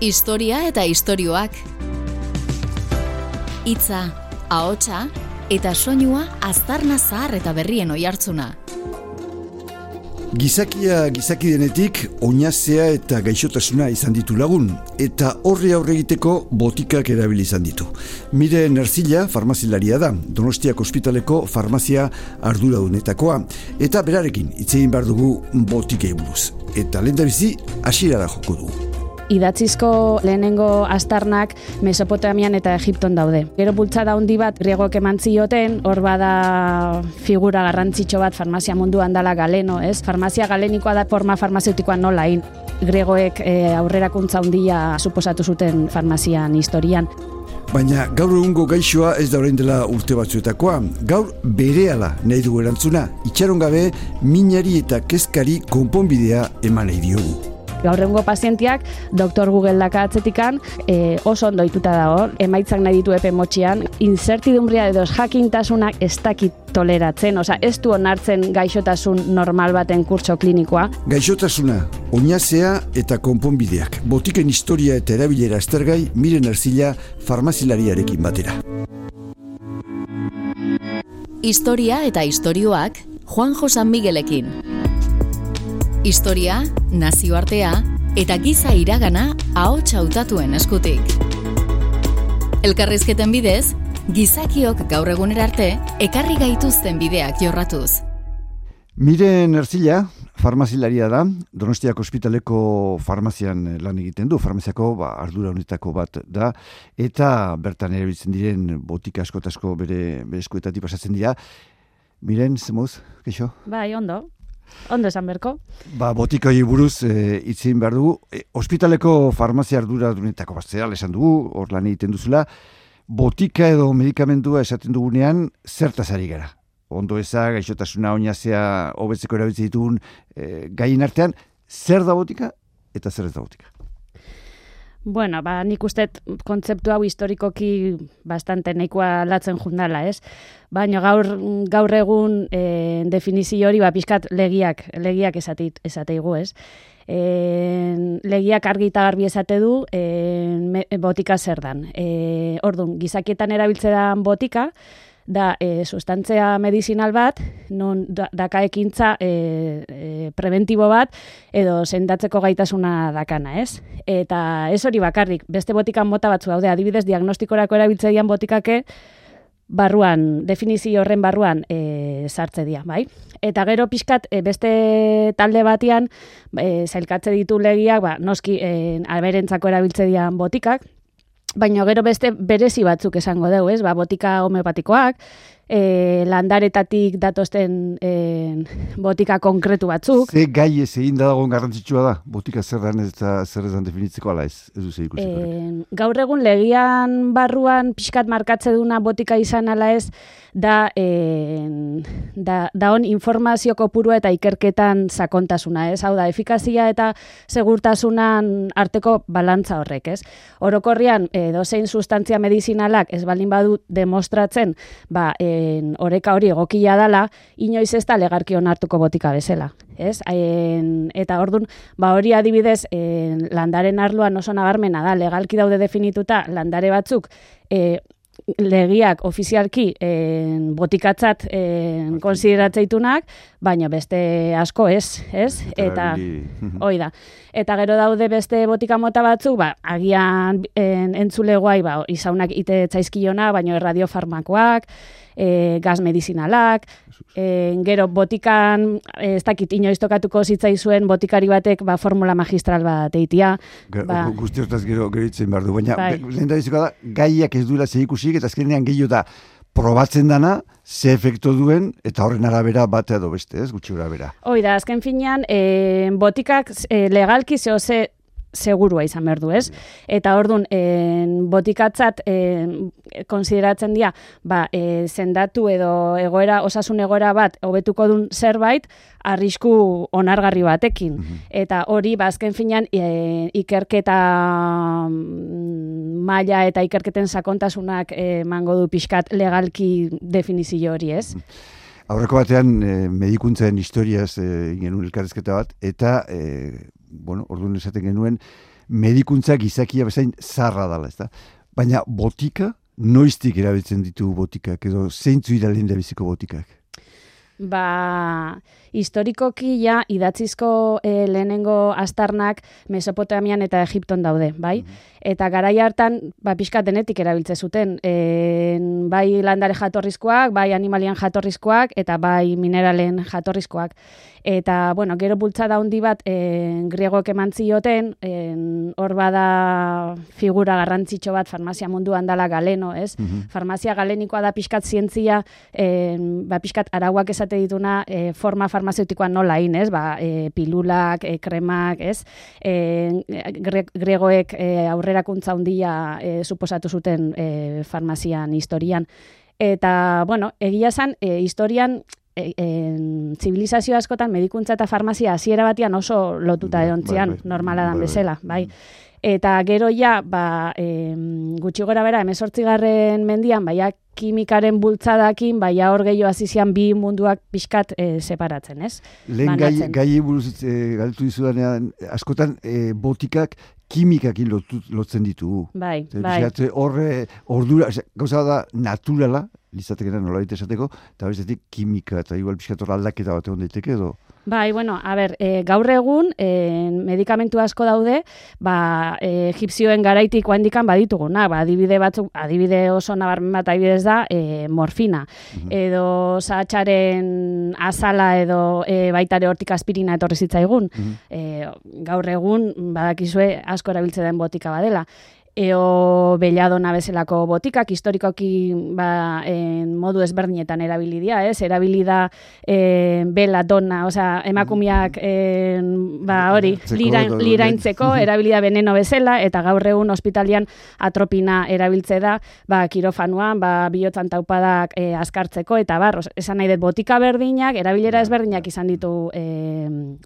Historia eta istorioak. Hitza, ahotsa eta soinua aztarna zahar eta berrien oihartzuna. Gizakia gizaki denetik oinazea eta gaixotasuna izan ditu lagun eta horri aurre egiteko botikak erabili izan ditu. Mire Nerzila farmazilaria da, Donostiak ospitaleko farmazia arduradunetakoa eta berarekin hitz egin behar dugu botikei buruz. Eta lehen da bizi, asirara joko dugu idatzizko lehenengo astarnak Mesopotamian eta Egipton daude. Gero bultzada handi bat griegoek eman zioten, hor bada figura garrantzitxo bat farmazia munduan dala galeno, ez? Farmazia galenikoa da forma farmazeutikoa nola in. Gregoek e, aurrerakuntza handia suposatu zuten farmazian historian. Baina gaur egungo gaixoa ez da orain dela urte batzuetakoa. Gaur berehala nahi dugu erantzuna, itxaron gabe minari eta kezkari konponbidea eman nahi diogu gaur egungo pazientiak doktor Google daka atzetikan e, oso ondoituta dago, emaitzak nahi ditu epe motxian, incertidumbria edo jakintasunak ez dakit toleratzen, oza, ez du onartzen gaixotasun normal baten kurtso klinikoa. Gaixotasuna, oinazea eta konponbideak, botiken historia eta erabilera estergai, miren arzila farmazilariarekin batera. Historia eta istorioak Juan Josan Miguelekin. Historia, nazioartea eta giza iragana ahots hautatuen eskutik. Elkarrizketen bidez, gizakiok gaur egunera arte ekarri gaituzten bideak jorratuz. Miren Erzila, farmazilaria da, Donostiak ospitaleko farmazian lan egiten du, farmaziako ba, ardura honetako bat da, eta bertan erabiltzen diren botika askotasko bere, bere eskuetatik pasatzen dira. Miren, zemuz, keixo? Bai, ondo. Ondo esan berko? Ba, botikoi buruz e, itzin behar dugu. E, hospitaleko farmazia ardura dunetako bastea, esan dugu, hor lan egiten duzula, botika edo medikamentua esaten dugunean zertaz ari gara. Ondo eza, gaixotasuna oinazea hobetzeko erabiltzen ditugun e, gain artean, zer da botika eta zer ez da botika? Bueno, ba, nik uste kontzeptu hau historikoki bastante nahikoa latzen jundala, ez? Baina gaur, gaur egun e, definizio hori, ba, pixkat legiak, legiak esatit, esateigu, ez? E, legiak argi eta garbi esate du e, botika zer dan. E, orduan, gizakietan erabiltzean botika, da e, sustantzia medizinal bat, non daka ekintza e, e, preventibo bat, edo sendatzeko gaitasuna dakana, ez? Eta ez hori bakarrik, beste botikan mota batzu daude, adibidez, diagnostikorako erabiltze dian botikake, barruan, definizio horren barruan e, sartze dira, bai? Eta gero pixkat, e, beste talde batean, e, zailkatze ditu legiak, ba, noski, e, alberentzako erabiltze dian botikak, baina gero beste berezi batzuk esango dugu, ez? Ba, botika homeopatikoak, e, landaretatik datosten e, botika konkretu batzuk. Ze gai ez egin da dagoen garrantzitsua da, botika zer dan ez da zer ez definitzeko ala ez, ez duze e, Gaur egun legian barruan pixkat markatze duna botika izan ala ez, da, e, da, da on informazio kopurua eta ikerketan sakontasuna, ez? Hau da, efikazia eta segurtasunan arteko balantza horrek, ez? Orokorrian, e, dozein sustantzia medizinalak ez baldin badu demostratzen, ba, en, oreka hori egokia dala, inoiz ez da legarki hartuko botika bezala, ez? En, eta ordun ba, hori adibidez, en, landaren arloan oso nabarmena da, legalki daude definituta landare batzuk, e, legiak ofizialki en, botikatzat en, konsideratzeitunak, baina beste asko ez, ez? Eta, hoi da. Eta gero daude beste botika mota batzuk, ba, agian en, entzule guai, ba, izaunak ite tzaizkiona, baina radiofarmakoak, e, gaz medizinalak, e, gero botikan, ez dakit inoiz tokatuko zitzai zuen botikari batek ba, formula magistral bat eitia. Ba, Guzti hortaz gero geritzen behar du, baina bai. lehen da gaiak ez duela zehikusik, eta azkenean gehiago da, probatzen dana, ze efekto duen, eta horren arabera bate edo beste, ez, gutxi bera. Hoi da, azken finean, e, botikak e, legalki zeo ze segurua izan behar du, ez? Eta ordun en, botikatzat en, konsideratzen dira, ba, e, zendatu edo egoera, osasun egoera bat, hobetuko dun zerbait, arrisku onargarri batekin. Mhm. Eta hori, bazken ba, finan, e, ikerketa mm, maila eta ikerketen sakontasunak emango du pixkat legalki definizio hori, ez? Mhm. Aurreko batean e, medikuntzaren historiaz e, genuen elkarrezketa bat, eta, e, bueno, orduan esaten genuen, medikuntza gizakia bezain zarra dela, ez da? Baina botika, noiztik erabiltzen ditu botikak, edo zeintzu iralin da biziko botikak? Ba, historikoki ja idatzizko e, lehenengo astarnak Mesopotamian eta Egipton daude, bai? Mhm. Eta garai hartan, ba, pixka denetik erabiltze zuten, e, bai landare jatorrizkoak, bai animalian jatorrizkoak, eta bai mineralen jatorrizkoak. Eta, bueno, gero bultza da hundi bat, e, griegok eman zioten, hor bada figura garrantzitxo bat farmazia munduan dala galeno, ez? Mm Farmazia galenikoa da pixkat zientzia, e, ba, pixkat arauak esate dituna, e, forma farmazeutikoa nola in, ez? Ba, e, pilulak, e, kremak, ez? E, gregoek e, aurrerakuntza hundia e, suposatu zuten e, farmazian historian. Eta, bueno, egia zan, e, historian en zibilizazio askotan medikuntza eta farmazia hasiera batian oso lotuta bai, edontzian bai, bai, normala dan bezala, bai. Eta gero ja, ba, e, gutxi gora bera, emezortzigarren mendian, baia kimikaren bultzadakin, baia hor gehiago azizian bi munduak pixkat e, separatzen, ez? Lehen gai, gai buruz e, galtu dizudanean, askotan e, botikak kimikakin lotzen ditugu. Bai, bai. Horre, ordura, gauza da, naturala, lizatekena nola esateko, eta bestetik kimika, eta igual pixkator aldaketa bat egon daiteke edo. Bai, bueno, a ber, e, gaur egun e, medikamentu asko daude, ba, e, egipzioen garaitik handikan badituguna, ba, adibide batzuk, adibide oso nabarmen bat adibidez da, e, morfina, edo sahatxaren azala edo e, baitare hortik aspirina etorri zitzaigun. e, gaur egun, badakizue, asko erabiltze den botika badela eo belladona bezalako botikak, historikoki ba, en, modu ezberdinetan erabilidia, ez? Erabilida en, bela dona, osea, emakumiak en, ba, hori, liraintzeko, erabilida veneno bezala, eta gaur egun ospitalian atropina erabiltze da, ba, kirofanuan, ba, bihotzan taupadak e, askartzeko, eta bar, esan nahi dut, botika berdinak, erabilera ezberdinak izan ditu e,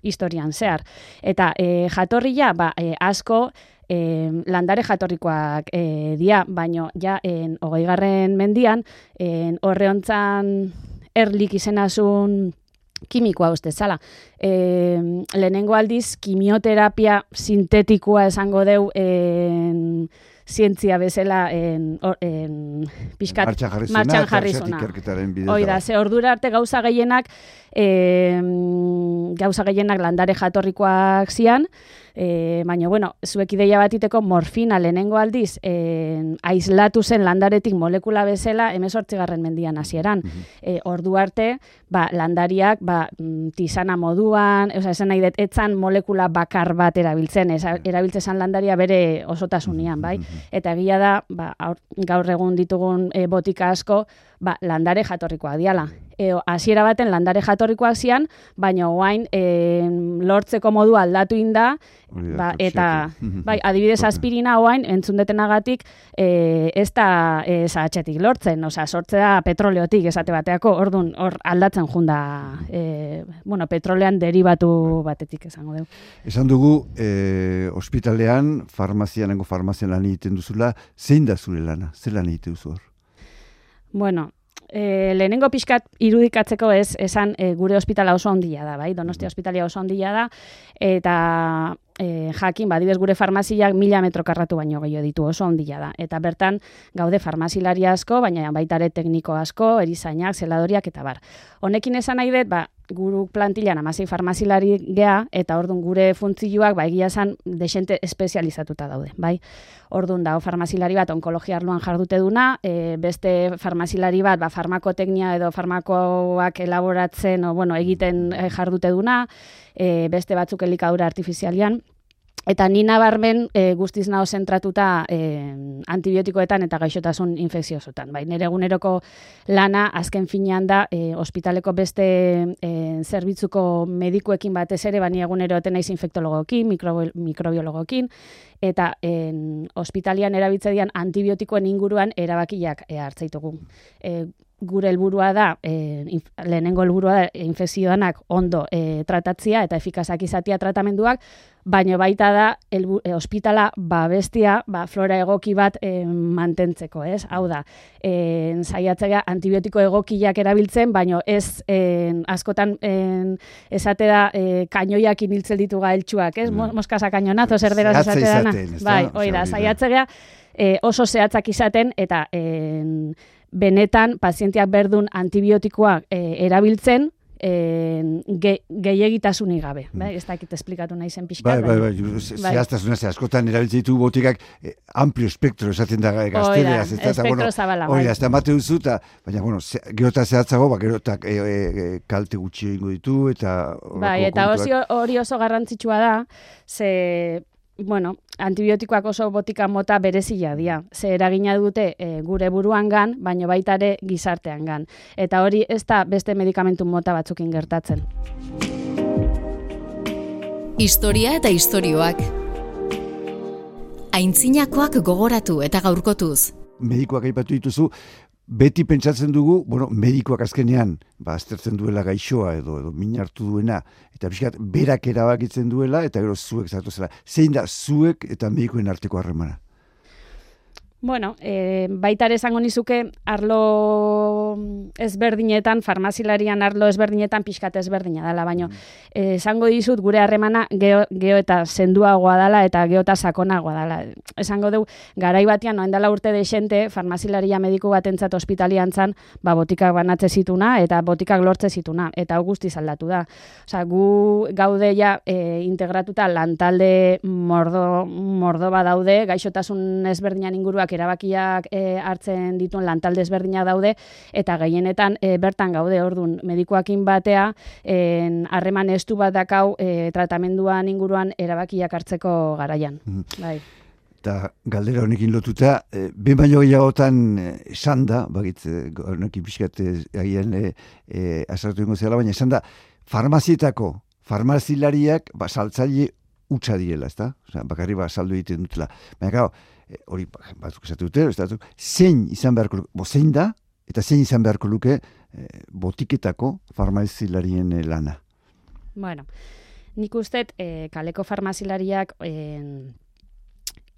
historian zehar. Eta e, jatorria, ba, e, asko, e, landare jatorrikoak e, dia, baino ja en hogeigarren mendian en horre hontzan erlik izenazun kimikoa uste zala. E, lehenengo aldiz, kimioterapia sintetikoa esango deu en, zientzia bezala en, en pixkat martxan jarri zuna. Hoi da, ze ordura arte gauza gehienak e, gauza gehienak landare jatorrikoak zian, E, baina, bueno, zuek ideia batiteko morfina lehenengo aldiz e, aislatu zen landaretik molekula bezala garren mendian hasieran. Mm ordu arte, ba, landariak ba, mm, tizana moduan, oza, esan nahi dut, etzan molekula bakar bat erabiltzen, erabiltzen landaria bere osotasunean, bai? Eta egia da, ba, gaur egun ditugun e, botika asko, ba, landare jatorrikoa diala hasiera baten landare jatorrikoak zian, baina orain e, lortzeko modu aldatu inda, ba, eta bai, adibidez aspirina orain entzun detenagatik e, ez da e, zahatxetik lortzen, osea, sortzea petroleotik esate bateako, ordun hor aldatzen junda e, bueno, petrolean deribatu batetik esango dugu. Esan dugu, e, ospitalean, farmazianengo farmazian lan egiten duzula, zein da zure lana? Zer lan egiten duzu hor? Bueno, e, lehenengo pixkat irudikatzeko ez, esan e, gure ospitala oso ondia da, bai? Donostia ospitalia oso ondia da, eta e, jakin, badibez gure farmaziak mila metro karratu baino gehiago ditu oso ondila da. Eta bertan gaude farmazilari asko, baina baitare tekniko asko, erizainak, zeladoriak eta bar. Honekin esan nahi dut, ba, guru plantilan amasei farmazilari gea, eta ordun gure funtzioak, ba, egia esan, desente espezializatuta daude, bai? Ordun dago farmazilari bat onkologia arloan jardute duna, e, beste farmazilari bat, ba, farmakoteknia edo farmakoak elaboratzen, o, bueno, egiten e, jardute duna, e, beste batzuk elikadura artifizialian, Eta ni nabarmen e, guztiz nao zentratuta e, antibiotikoetan eta gaixotasun infekziosotan. Bai, nire eguneroko lana azken finean da e, ospitaleko beste e, zerbitzuko medikuekin batez ere, bani egunero eten naiz infektologokin, mikrobiologokin, eta en, ospitalian erabiltze dian antibiotikoen inguruan erabakiak e, hartzaitugu. E, gure helburua da, e, lehenengo helburua da, infekzioanak ondo e, tratatzia eta efikazak izatia tratamenduak, baina baita da elbu, e, ospitala babestia ba, flora egoki bat e, mantentzeko, ez? Hau da, e, zaiatzea antibiotiko egokiak erabiltzen, baina ez e, askotan e, esate da e, kainoiak iniltzen ditu gaeltsuak, ez? Mm. Moskasa kainonazo, zer dira esate dana. Bai, oida, zaiatzea e, oso zehatzak izaten eta e, benetan pazienteak berdun antibiotikoak e, erabiltzen, ge, gehiagitasunik gabe. Mm. Bai? Ez dakit esplikatu nahi zen pixka. Bai, bai, bai, bai. zehaztasuna, ze askotan erabiltzen ditu botikak eh, amplio espektro esaten da gaztelera. Oida, espektro bueno, zabala. Oida, bai. ez da mate duzu, ta, baina, bueno, ze, geota zehatzago, ba, geota e, e, kalte gutxi ingo ditu, eta... Bai, eta hori oso garrantzitsua da, ze bueno, antibiotikoak oso botika mota berezia dira. Ze eragina dute e, gure buruan gan, baino baita ere gizartean gan. Eta hori ez da beste medikamentu mota batzukin gertatzen. Historia eta istorioak. Aintzinakoak gogoratu eta gaurkotuz. Medikoak aipatu dituzu, beti pentsatzen dugu, bueno, medikoak azkenean, ba, aztertzen duela gaixoa edo, edo min hartu duena, eta pixkat, berak erabakitzen duela, eta gero zuek zatu zela. Zein da zuek eta medikoen arteko harremana? Bueno, e, baita ere esango nizuke arlo ezberdinetan, farmazilarian arlo ezberdinetan pixkat ezberdina dela, baina mm. Eh, esango dizut gure harremana geo, geo eta senduagoa dela eta geo eta sakonagoa dela. Esango dugu, garai batean, noen dela urte desente, farmazilaria mediku bat entzat ospitalian zan, ba, botikak banatze zituna eta botikak lortze zituna, eta augusti zaldatu da. Osa, gu gaude ja e, integratuta lantalde mordo, mordo daude, gaixotasun ezberdinan inguruak erabakiak e, hartzen dituen lantalde ezberdinak daude eta gehienetan e, bertan gaude ordun medikuakin batea harreman estu bat dakau e, tratamenduan inguruan erabakiak hartzeko garaian. Mm. Bai. Eta galdera honekin lotuta, e, ben baino gehiagotan esan da, bagit, honekin pixkat agian e, e, azartu ingo zela, baina esan da, farmazietako, farmazilariak, ba, saltzaile utza diela, ezta? Osea, bakarri ba saldu egiten dutela. Baina e, hori batzuk esatu dute, ez zein izan beharko luke, bo zein da, eta zein izan beharko luke e, botiketako farmazilarien e, lana. Bueno, nik uste e, kaleko farmazilariak e,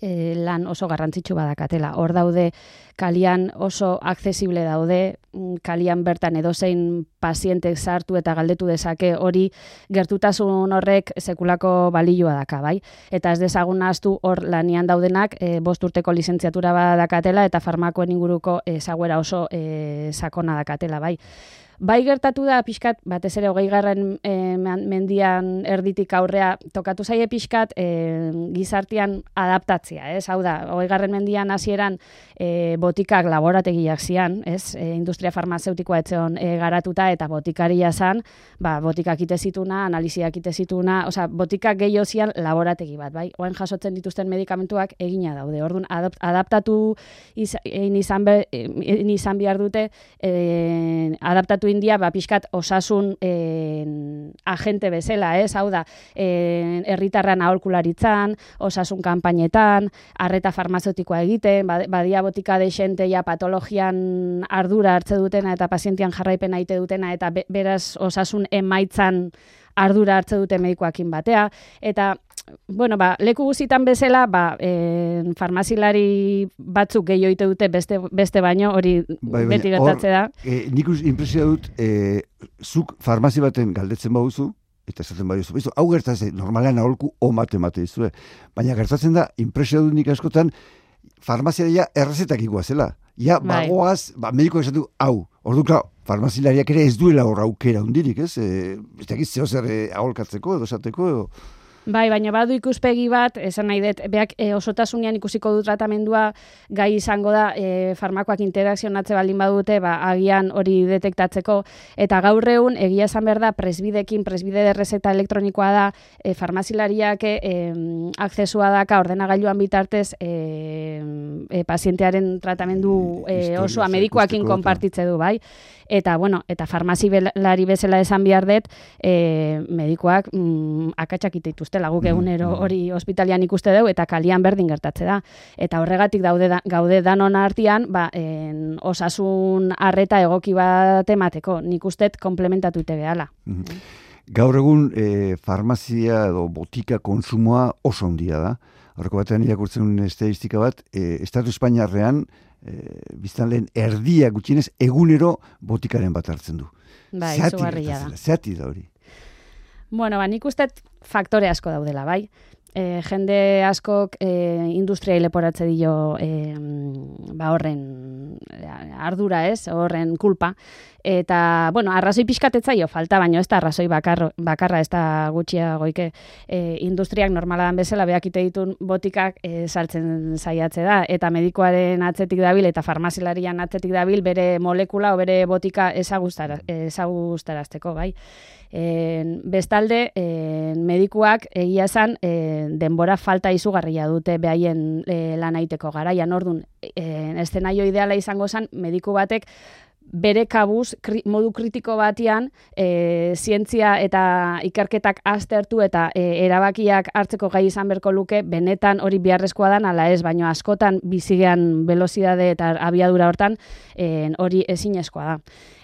e, lan oso garrantzitsu badakatela. Hor daude, kalian oso accesible daude, mm, kalian bertan edozein pazientek sartu eta galdetu dezake hori gertutasun horrek sekulako balioa daka, bai? Eta ez dezagun naztu hor lanian daudenak e, bost urteko lizentziatura badakatela eta farmakoen inguruko ezaguera oso e, sakona dakatela, bai? Bai gertatu da pixkat, batez ere hogei garren e, mendian erditik aurrea tokatu zaie pixkat e, gizartian adaptatzea, ez? Hau da, hogei garren mendian hasieran e, botikak laborategiak zian, ez? E, industria farmazeutikoa etzeon e, garatuta eta botikaria zan, ba, botikak ite zituna, analiziak ite zituna, oza, botikak gehiago zian laborategi bat, bai? Oen jasotzen dituzten medikamentuak egina daude. Orduan, adaptatu izan, be, izan behar dute, e, adaptatu estatu india ba pixkat osasun en, agente bezala, ez? Hau da, herritarran aholkularitzan, osasun kanpainetan, arreta farmazeutikoa egiten, badia botika de xente ja patologian ardura hartze dutena eta pazientian jarraipena egite dutena eta beraz osasun emaitzan ardura hartze dute medikoakin batea eta bueno, ba, leku guzitan bezala, ba, e, farmazilari batzuk gehiago ite dute beste, beste baino, hori bai, beti gertatze da. E, nik impresio dut, e, zuk farmazi baten galdetzen baduzu, eta esaten baduzu, bezu, hau gertatzen, normalean aholku omate mate izue, baina gertatzen da, impresio dut nik askotan, farmazia ja errezetak iguazela. Ja, bai. bagoaz, ba, mediko esatu, hau, ordu, klar, farmazilariak ere ez duela hor aukera hundirik, ez? E, ez da giz, zer e, aholkatzeko, edo esateko, edo... Bai, baina badu ikuspegi bat, esan nahi dut, beak e, osotasunean ikusiko du tratamendua gai izango da e, farmakoak interakzionatze baldin badute, ba, agian hori detektatzeko, eta gaur egun, egia esan behar da, presbidekin, presbide derrezeta elektronikoa da, e, farmazilariak e, akzesua daka ordenagailuan bitartez e, e, pazientearen tratamendu e, osoa medikoakin konpartitze du, bai? Eta, bueno, eta farmazilari bezala esan behar dut, e, medikoak mm, akatsak itituzte laguk mm, egunero mm. hori ospitalian ikuste dugu, eta kalian berdin gertatze da. Eta horregatik daude da, gaude danon artean, ba, en, osasun arreta egoki bat emateko, nik ustet komplementatu ite behala. Mm Gaur egun e, farmazia edo botika konsumoa oso handia da. Horreko batean irakurtzen estadistika bat, e, Estatu Espainiarrean e, biztan lehen erdia gutxinez egunero botikaren bat hartzen du. Bai, Zeati, da. Zeati da hori. Bueno, ba, nik uste faktore asko daudela, bai e, jende askok e, industria leporatze dio e, ba horren ardura ez, horren kulpa. Eta, bueno, arrazoi pixkatetzaio falta, baino ez da arrazoi bakar, bakarra ez da gutxia goike e, industriak normala dan bezala behakite ditun botikak e, sartzen zaiatze da. Eta medikoaren atzetik dabil eta farmazilarian atzetik dabil bere molekula o bere botika ezagustarazteko, bai. En, bestalde, en, medikuak egia esan denbora falta izugarria dute behaien e, lanaiteko garaian. Ordun, e, estenaio ideala izango zen mediku batek bere kabuz modu kritiko batian e, zientzia eta ikerketak aztertu eta e, erabakiak hartzeko gai izan berko luke benetan hori biharrezkoa dan ala ez, baino askotan bizigean velozidade eta abiadura hortan e, hori ezinezkoa da.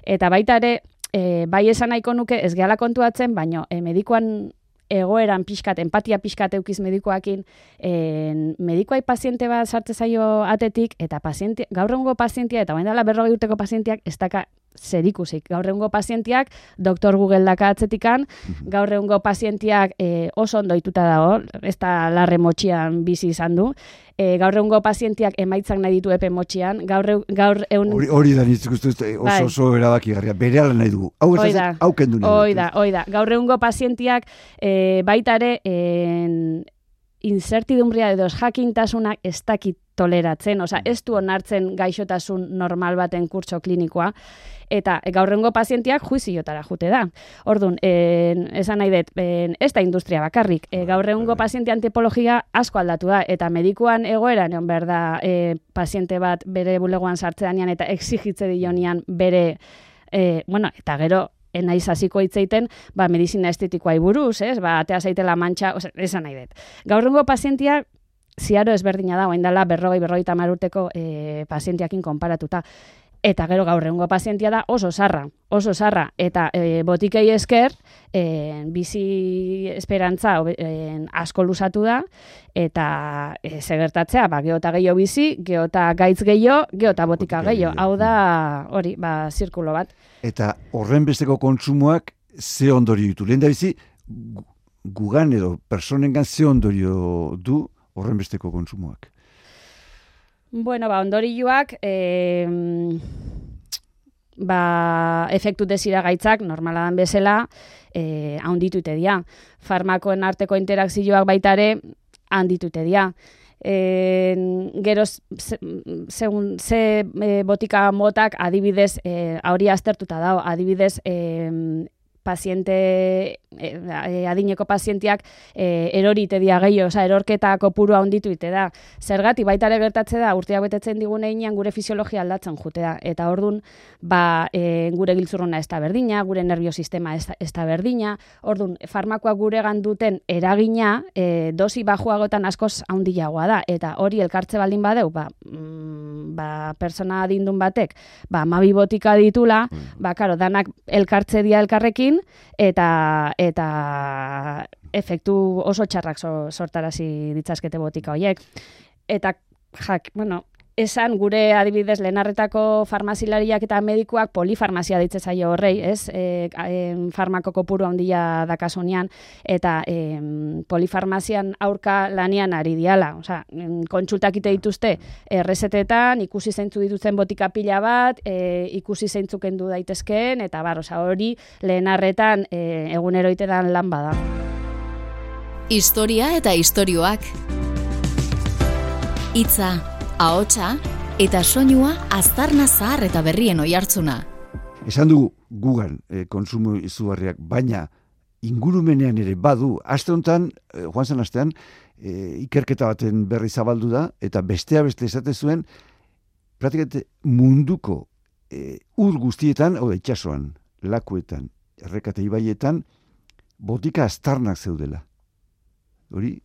Eta baita ere, e, bai esan nahiko nuke ez gehala kontuatzen, baino e, medikoan egoeran pixkat, empatia pixkat eukiz medikoakin, en, medikoai paziente bat sartze zaio atetik, eta paziente, gaur egungo pazientia, eta bain dela berrogei urteko pazientiak, ez daka zerikusik. Gaur egungo pazientiak, doktor Google daka atzetikan, mhm. gaur egungo pazientiak e, oso ondo ituta dago, ez da larre motxian bizi izan du, e, gaur egungo pazientiak emaitzak nahi ditu epe motxian, gaur, gaur egun... Hori, hori da nintzik uste oso bai. oso erabaki garria, bere ala nahi dugu. Hau ez hau kendu nahi Hoi da, hoi da. Gaur egungo pazientiak e, baitare en, incertidumbria edo jakintasunak ez dakit toleratzen, oza, ez du onartzen gaixotasun normal baten kurtso klinikoa, eta gaurrengo pazientiak juiziotara jute da. Ordun, en, esan nahi dut, en, ez da industria bakarrik, e, gaurrengo paziente antipologia asko aldatu da, eta medikuan egoera, neon behar da, e, paziente bat bere bulegoan sartzean eta exigitze dionian bere, e, bueno, eta gero, enaiz hasiko hitzeiten, ba, medizina estetikoa buruz, ez? Ba, atea zaitela mantxa, oza, esan nahi dut. Gaurrengo pazientia, ziaro ezberdina da, oain dela berrogei, berrogei tamaruteko e, pazientiakin konparatuta. Eta gero gaur egungo pazientia da oso zarra, oso zarra. Eta e, botikei esker, e, bizi esperantza e, asko lusatu da, eta e, segertatzea, ba, geota gehiago bizi, geota gaitz gehiago, geota botika, botika gehiago. Hau da, hori, ba, zirkulo bat. Eta horren besteko kontsumoak ze ondorio ditu. Lehen da bizi, gugan edo personengan ze ondorio du horren besteko kontsumoak. Bueno, ba, ondorioak, e, ba, efektu desira gaitzak, normala dan bezala, e, haunditute dia. Farmakoen arteko interakzioak baitare, handitute dia. E, gero, segun, ze e, botika motak adibidez, e, hori aztertuta dago, adibidez, e, paziente e, adineko pazientiak e, erorite dia gehiago, oza, erorketa kopurua onditu ite da. Zergati baita ere gertatze da, urteak betetzen digun einean gure fisiologia aldatzen jute da. Eta ordun ba, e, gure giltzurrona ez da berdina, gure nerviosistema ez, ez da berdina, ordun farmakoak gure duten eragina e, dosi bajuagotan askoz handiagoa da. Eta hori elkartze baldin badeu, ba, mm, ba, persona adindun batek, ba, mabi botika ditula, mm. ba, karo, danak elkartze dia elkarrekin, eta eta efektu oso txarrak sortarazi ditzazkete botika horiek. Eta, jak, bueno, esan gure adibidez lehenarretako farmazilariak eta medikuak polifarmazia ditze zaio horrei, ez? E, farmako kopuru handia dakasunean eta e, polifarmazian aurka lanian ari diala. Osea, kontsultak ite dituzte errezetetan, ikusi zeintzu dituzten botika pila bat, e, ikusi zeintzuk kendu daitezkeen eta bar, osea, hori lehenarretan e, egunero itedan lan bada. Historia eta istorioak. Itza, ahotsa eta soinua aztarna zahar eta berrien oihartzuna. Esan dugu gugan e, konsumo izugarriak, baina ingurumenean ere badu, aste honetan, e, joan zen astean, ikerketa baten berri zabaldu da, eta bestea beste esate zuen, praktikate munduko e, ur guztietan, hau da, itxasoan, lakuetan, errekate ibaietan, botika astarnak zeudela. Hori?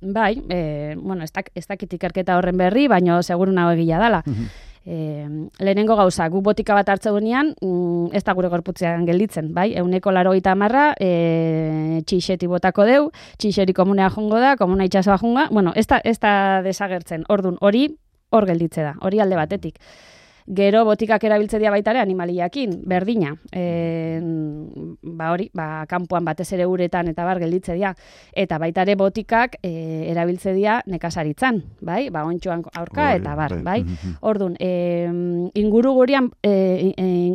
Bai, e, bueno, ez, dak, ez dakit ikerketa horren berri, baino seguru nago egila dala. E, lehenengo gauza, gu botika bat hartze duenean, mm, ez da gure gorputzean gelditzen, bai? Euneko laro gita marra, e, txixeti botako deu, txixeri komunea jongo da, komuna itxasoa jonga, bueno, ez da, ez da desagertzen, ordun hori hor gelditze da, hori alde batetik. Gero botikak erabiltze dia baita ere animaliakin, berdina. E, ba hori, ba, kanpoan batez ere uretan eta bar gelditze dia. Eta baita ere botikak e, erabiltze dia nekasaritzan, bai? Ba, ontsuan aurka eta bar, bai? bai? Ordun, e, inguru gurian, e,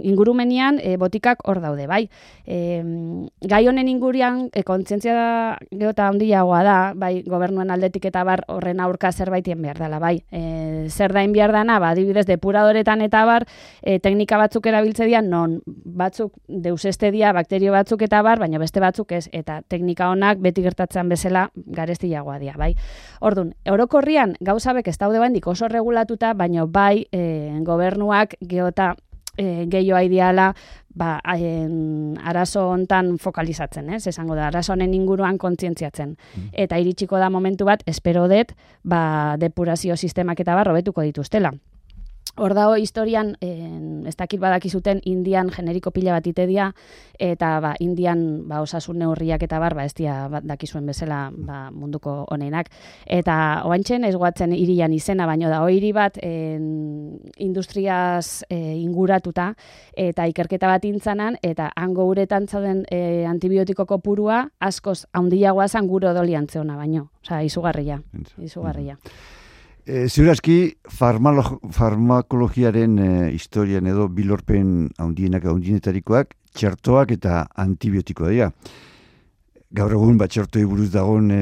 ingurumenian e, botikak hor daude, bai? E, gai honen ingurian, e, kontzientzia da, geota handiagoa da, bai, gobernuen aldetik eta bar horren aurka zerbaitien behar dela, bai? E, zer dain behar dana, ba, adibidez, depuradoretan eta bar, e, teknika batzuk erabiltze dira, non batzuk deuseste dira, bakterio batzuk eta bar, baina beste batzuk ez, eta teknika honak beti gertatzen bezala garestiagoa dira, bai. Ordun, orokorrian gauzabek ez daude baindik oso regulatuta, baina bai e, gobernuak geota e, gehioa ideala ba, aien, arazo hontan fokalizatzen, ez? Esango da, arazo honen inguruan kontzientziatzen. Mm. Eta iritsiko da momentu bat, espero dut, ba, depurazio sistemak eta barrobetuko dituztela. Hor dago historian, en, ez dakit badakizuten, indian generiko pila bat itedia, eta ba, indian ba, osasun neurriak eta bar, ba, ez dia ba, dakizuen bezala ba, munduko honenak. Eta oantxen ez guatzen irian izena, baino da, hori bat en, industriaz e, inguratuta, eta ikerketa bat intzanan, eta hango uretan zauden e, antibiotiko kopurua, askoz handiagoa zan guro dolian zeona, baino. Osa, izugarria. Izugarria. E, Ziurazki, farmakologiaren e, historian edo bilorpen haundienak haundienetarikoak, txertoak eta antibiotikoa dira. Gaur egun bat txertoi buruz dagoen e,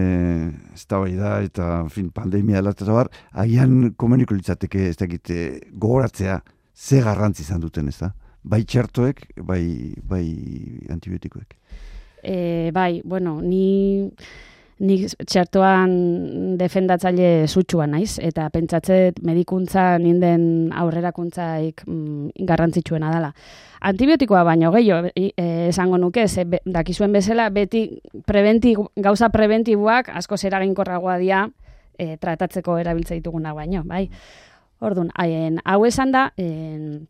ez da bai da, eta fin, pandemia eta bar, agian komeniko litzateke ez dakite gogoratzea ze garrantzi izan duten ez da? Bai txertoek, bai, bai antibiotikoek. E, bai, bueno, ni nik txertoan defendatzaile sutsua naiz, eta pentsatzet medikuntza ninden aurrerakuntzaik mm, garrantzitsuena dela. Antibiotikoa baino gehiago e, esango nuke, ze dakizuen bezala, beti preventi, gauza preventiboak asko zeraginkorragoa dia e, tratatzeko erabiltza dituguna baino, bai. Orduan, haien, hau esan da, en,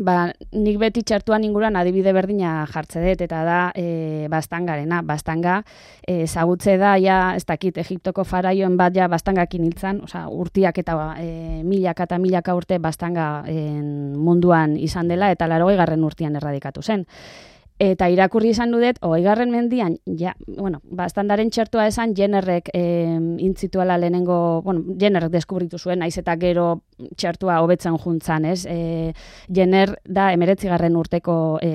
ba, nik beti txertuan inguruan adibide berdina jartze dut, eta da e, bastangarena. Bastanga, e, zagutze da, ja, ez dakit, Egiptoko faraioen bat ja bastangakin hiltzan, oza, urtiak eta e, milaka eta milaka urte bastanga munduan izan dela, eta larogei garren urtian erradikatu zen. Eta irakurri izan dudet, garren mendian, ja, bueno, bastandaren txertua esan, jenerrek e, intzituala lehenengo, bueno, jenerrek deskubritu zuen, naiz eta gero txertua hobetzen juntzan, ez? E, jener da emeretzigarren urteko e,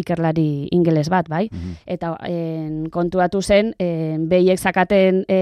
ikerlari ingeles bat, bai? Mhm. Eta e, kontuatu zen, e, behiek zakaten e,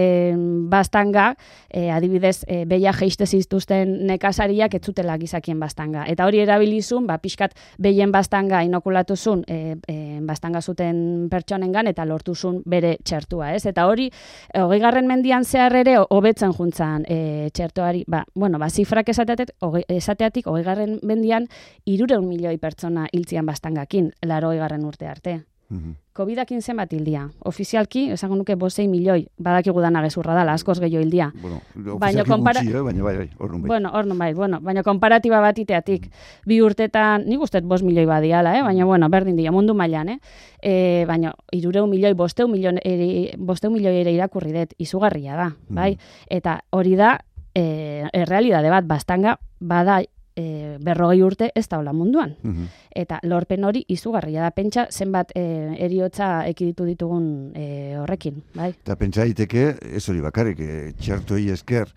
bastanga, e, adibidez, e, behia geiste ziztuzten nekasariak ez zutela gizakien bastanga. Eta hori erabilizun, ba, pixkat behien bastanga inokulatu zun, e, e, bastanga zuten pertsonengan eta lortuzun bere txertua, ez? Eta hori, hogei garren mendian zehar ere, hobetzen juntzan e, txertuari, ba, bueno, ba, zifrak esateatik, esateatik hogei garren mendian, irureun milioi pertsona hiltzian bastangakin, laro garren urte arte. Mm COVID-akin zenbat hildia. Ofizialki, esango nuke bosei milioi, badakigu dana gezurra dala, askoz gehiago hildia. Bueno, baina kompara... gutxi, eh? baina bai, bai, ornun bai. Bueno, ornun bai, bueno, baina komparatiba bat iteatik, bi urtetan, nik ustez bos milioi badiala, eh? baina bueno, berdin dira, mundu mailan, eh? E, baina, irureu milioi, bosteu milioi, ere, bosteu milioi ere irakurri dut, izugarria da, bai? Eta hori da, e, errealidade bat, bastanga, bada e, berrogei urte ez da hola munduan. Mhm. Eta lorpen hori izugarria da pentsa zenbat e, eriotza ekiditu ditugun e, horrekin. Bai? Eta pentsa daiteke ez hori bakarrik, e, txertoi esker,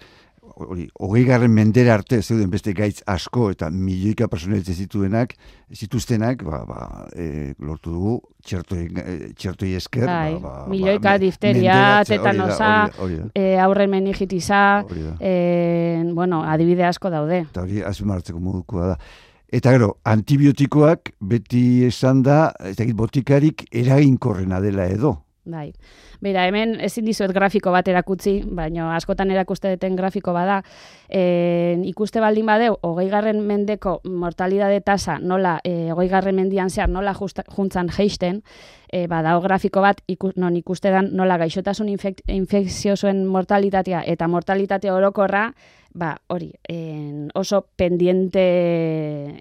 hori, hogei garren mendera arte zeuden beste gaitz asko eta milioika personalitze zituenak, zituztenak, ba, ba, e, lortu dugu, txertoi, e, txertoi esker. Bai, ba, ba, milioika ba, difteria, tetanosa, e, aurren menigitiza, e, bueno, adibide asko daude. Eta hori, azumartzeko modukoa da. Eta gero, antibiotikoak beti esan da, ez dakit botikarik eraginkorrena dela edo. Bai. Beira, hemen ezin dizuet grafiko bat erakutzi, baina askotan erakuste duten grafiko bada, e, ikuste baldin badeu, hogei garren mendeko mortalidade tasa nola, e, hogei garren mendian zehar nola justa, juntzan geisten, e, bada grafiko bat ikus, non ikuste dan nola gaixotasun infekziosoen mortalitatea eta mortalitate orokorra, ba, hori, en, oso pendiente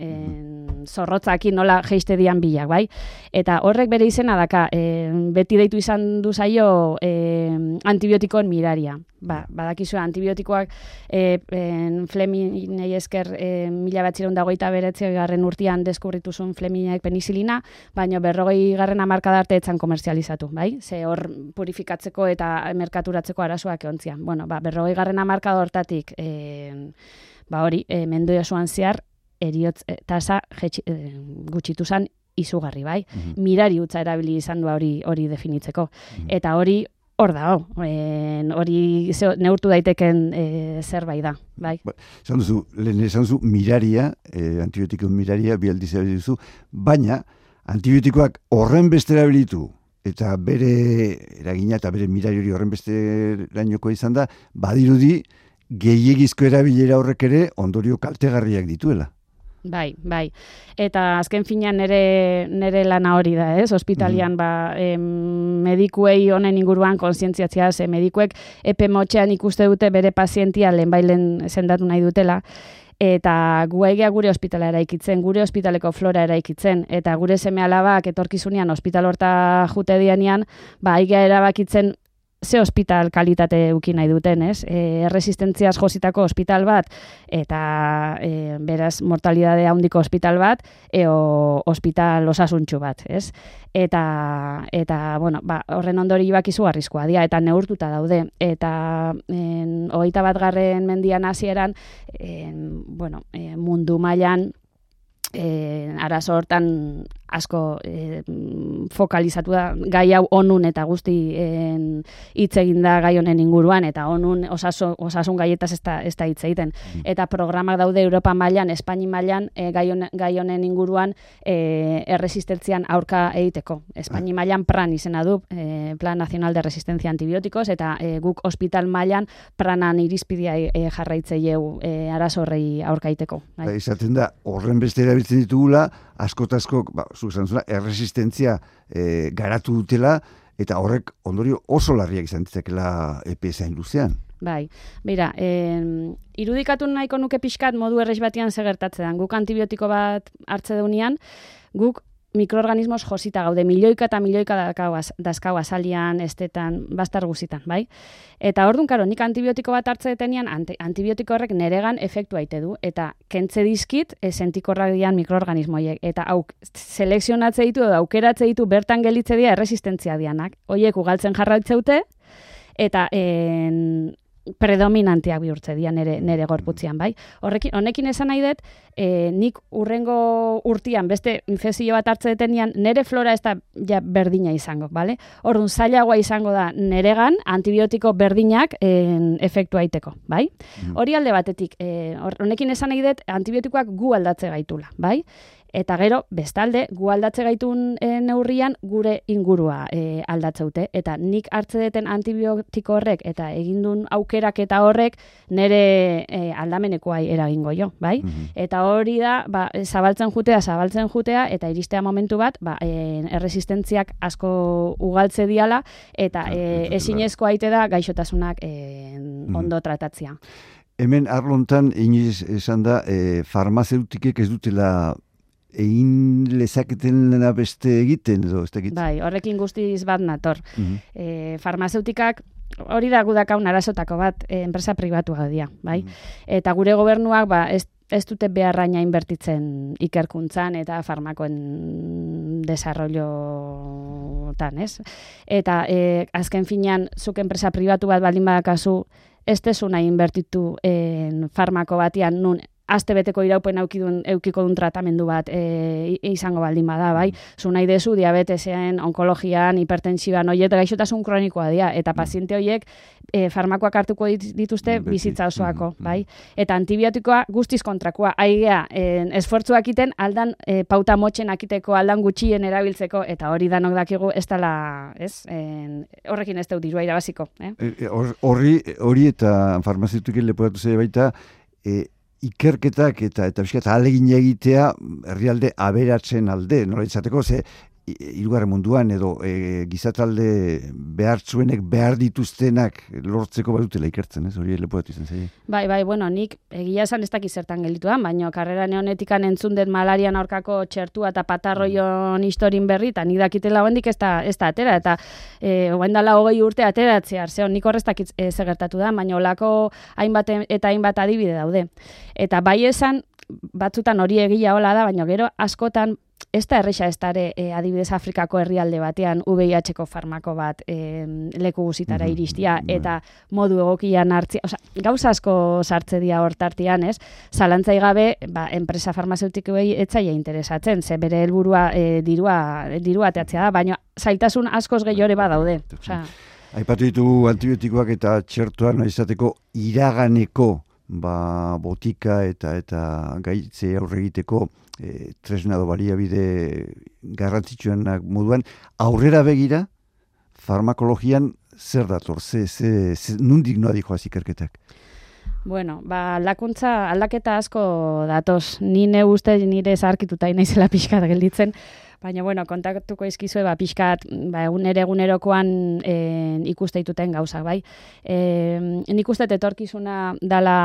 en, zorrotzaki nola geiste dian bilak, bai? Eta horrek bere izena daka, en, beti deitu izan du zaio en, antibiotikoen miraria. Ba, badakizu antibiotikoak e, en, Fleminei esker e, mila batzireun dagoita beretze garren urtian deskubritu zuen Fleminaek penizilina, baina berrogei garren amarka darte etzan komerzializatu, bai? Ze hor purifikatzeko eta merkaturatzeko arazoak eontzian. Bueno, ba, berrogei garren amarka hortatik, e, ba hori, e, mendo josuan zehar, eriotz e, tasa jetxi, e, gutxitu zan izugarri, bai? Mhm. Mirari utza erabili izan du hori hori definitzeko. Mhm. Eta hori hor da, hori neurtu daiteken e, zerbait da, bai? Ba, esan duzu, lehen esan duzu, miraria, e, antibiotiko miraria, bialdi duzu, baina antibiotikoak horren beste erabilitu, eta bere eragina eta bere mirari hori horren beste lainoko izan da, badirudi, gehiagizko erabilera horrek ere ondorio kaltegarriak dituela. Bai, bai. Eta azken finean nere, nere lana hori da, ez? Hospitalian, mm ba, em, medikuei honen inguruan konsientziatzea, ze medikuek epe motxean ikuste dute bere pazientia lehen bailen zendatu nahi dutela, eta gu gure ospitala eraikitzen, gure ospitaleko flora eraikitzen, eta gure seme alabak etorkizunean ospital horta jute dianian, ba, aigea erabakitzen ze hospital kalitate uki nahi duten, ez? E, erresistentziaz jositako hospital bat, eta e, beraz mortalidade handiko hospital bat, eo hospital osasuntxu bat, ez? Eta, eta bueno, ba, horren ondori bakizu arriskoa dia, eta neurtuta daude. Eta en, hogeita bat garren mendian hasieran, en, bueno, e, mundu mailan, e, arazo hortan asko e, fokalizatu da gai hau onun eta guzti hitz egin da gai honen inguruan eta onun osasun, osasun gaietaz ez da, ez da hitz egiten. Mm. Eta programak daude Europa mailan, Espaini mailan e, gai, honen inguruan e, erresistentzian aurka egiteko. Espaini mailan pran izena du, e, Plan Nacional de Resistencia Antibiotikos, eta e, guk hospital mailan pranan irizpidea e, jarraitzeieu e, arazorrei aurka egiteko. Bai. Ba, izaten da, horren beste erabiltzen ditugula, askotasko, ba, zuk zula, erresistentzia e, garatu dutela, eta horrek ondorio oso larriak izan ditzakela EPS luzean. Bai, beira, eh, irudikatu nahiko nuke pixkat modu errex batian segertatzen. Guk antibiotiko bat hartze deunian, guk mikroorganismos josita gaude, milioika eta milioika dazkau azalian, estetan, bastar guzitan, bai? Eta orduan, karo, nik antibiotiko bat hartze detenian, antibiotiko horrek neregan efektu aite du, eta kentze dizkit, esentikorrak dian mikroorganismoiek, eta auk, selekzionatze ditu, edo aukeratze ditu, bertan gelitze dira, erresistentzia dianak. Oiek, ugaltzen jarraitzeute, eta en, predominanteak bihurtze dira nere, nere gorputzian, bai? Horrekin, honekin esan nahi dut, e, nik urrengo urtian, beste infezio bat hartze detenian, nere flora ez da ja, berdina izango, bale? Horrun, zailagoa izango da neregan antibiotiko berdinak en, efektu aiteko, bai? Mm. Hori alde batetik, e, honekin esan nahi dut, antibiotikoak gu aldatze gaitula, bai? Eta gero, bestalde, gu aldatze gaitun e, neurrian gure ingurua e, aldatzeute. Eta nik hartze deten antibiotiko horrek eta egindun aukerak eta horrek nire e, aldamenekoa eragingo jo, bai? Mhm. Eta hori da, ba, zabaltzen jutea, zabaltzen jutea, eta iristea momentu bat, ba, e, erresistentziak asko ugaltze diala, eta e, ezinezko aite da gaixotasunak e, ondo tratatzia. Hemen arlontan, iniz esan da, e, farmazeutikek ez dutela egin lezaketen beste egiten edo ez egiten. Bai, horrekin guztiz bat nator. Mm farmazeutikak hori da gudakaun arazotako bat e, enpresa pribatu gadia, bai? Mhm. Eta gure gobernuak ba, ez, ez dute beharraina inbertitzen ikerkuntzan eta farmakoen desarrollotan, ez? Eta e, azken finean, zuk enpresa pribatu bat baldin badakazu, ez tesuna inbertitu en farmako batian nun aste beteko iraupen aukidun, eukiko dun tratamendu bat e, izango baldin bada, bai? Zu nahi dezu diabetesean, onkologian, hipertensiban, oiet gaixotasun kronikoa dira, eta paziente horiek e, farmakoak hartuko dituzte bizitza osoako, bai? Eta antibiotikoa guztiz kontrakoa, aigea, e, esfortzuak iten aldan e, pauta motxen akiteko, aldan gutxien erabiltzeko, eta hori danok dakigu ez dela, ez? E, horrekin ez dut dirua irabaziko, eh? Horri, hori eta farmazitukin lepoatu zei baita, e, ikerketak eta eta bizkat alegin egitea herrialde aberatzen alde, nola izateko, ze irugarren munduan edo e, gizatalde behartzuenek behar dituztenak lortzeko badutela ikertzen, ez? Hori lepoetu izan zaie. Bai, bai, bueno, nik egia esan ez dakiz zertan geldituan, baina karrera neonetikan entzun den malarian aurkako txertua eta patarroion historin berri, eta nik dakitela hoendik ez da, ez da atera, eta e, dala hogei urte ateratzea, zeo, nik horrez dakit e, gertatu da, baina olako hainbat eta hainbat adibide daude. Eta bai esan, batzutan hori egia hola da, baina gero askotan ez da erresa ez dare e, adibidez Afrikako herrialde batean VIH-ko farmako bat e, leku guzitara mhm. iristia bai. eta modu egokian hartzia, oza, gauza asko sartze dia hortartian, ez? Zalantzai gabe, ba, enpresa farmazeutikoei etzaia interesatzen, ze bere helburua e, dirua, dirua teatzea da, baina zailtasun askoz gehiore badaude. Oza, Aipatu ditu antibiotikoak eta txertuan izateko iraganeko ba, botika eta eta gaitze aurre egiteko e, tresna do baliabide garrantzitsuenak moduan. Aurrera begira farmakologian zer dator? Ze ze, ze nundik noa dijo ikerketak Bueno, ba, aldakuntza, aldaketa asko datoz, nine uste nire zarkituta inaizela pixkat gelditzen, baina, bueno, kontaktuko izkizue, ba, pixkat, ba, egunere egunerokoan e, ikusteituten gauzak, bai. E, nik uste etorkizuna dala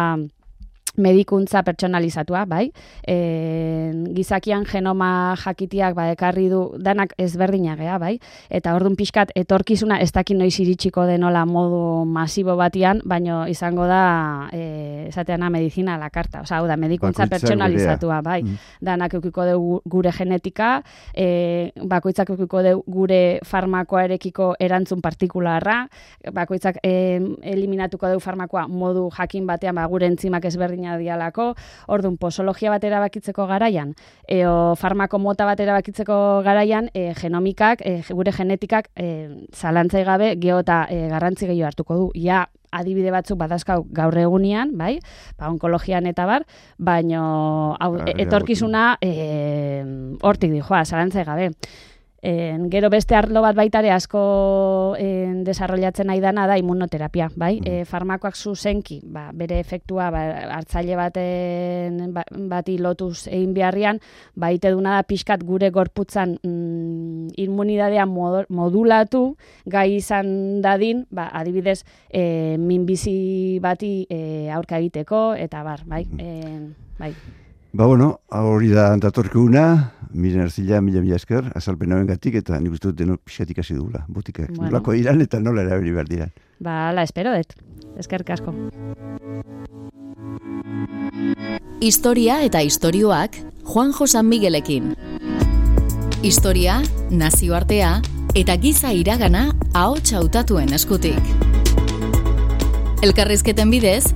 medikuntza pertsonalizatua, bai? E, gizakian genoma jakitiak ba, ekarri du danak ezberdinagea, bai? Eta orduan pixkat etorkizuna ez dakin noiz iritsiko denola modu masibo batian, baino izango da e, esateana medizina la karta, osea, da medikuntza pertsonalizatua, bai? Mm. Danak eukiko dugu gure genetika, e, bakoitzak eukiko dugu gure farmakoarekiko erantzun partikularra, bakoitzak e, eliminatuko dugu farmakoa modu jakin batean ba, gure entzimak ezberdina ezberdina dialako, orduan posologia bat erabakitzeko garaian, eo farmako mota bat erabakitzeko garaian, e, genomikak, e, gure genetikak, e, zalantzai gabe, geota e, garrantzi gehiago hartuko du. Ja, adibide batzuk badazkau gaur egunean, bai, ba, onkologian eta bar, baino hau, etorkizuna e, hortik dijoa, zalantzai gabe. En, gero beste arlo bat baitare asko en, desarrollatzen nahi dana da immunoterapia, bai? Mm. E, farmakoak zuzenki, ba, bere efektua ba, hartzaile baten ba, bati lotuz egin beharrian, baite duna da pixkat gure gorputzan mm, immunidadea modulatu, gai izan dadin, ba, adibidez, e, minbizi bati e, aurka egiteko, eta bar, bai? E, bai. Ba, bueno, hori da datorkuna, miren arzila, mila mila esker, azalpen hauen gatik, eta nik uste dut denok pixatik hasi dugula, botika. Bueno. Nolako iran eta nola erabili behar diran. Ba, la espero dut. Esker kasko. Historia eta istorioak Juan Josan Miguelekin. Historia, nazioartea eta giza iragana ahots hautatuen eskutik. Elkarrizketen bidez,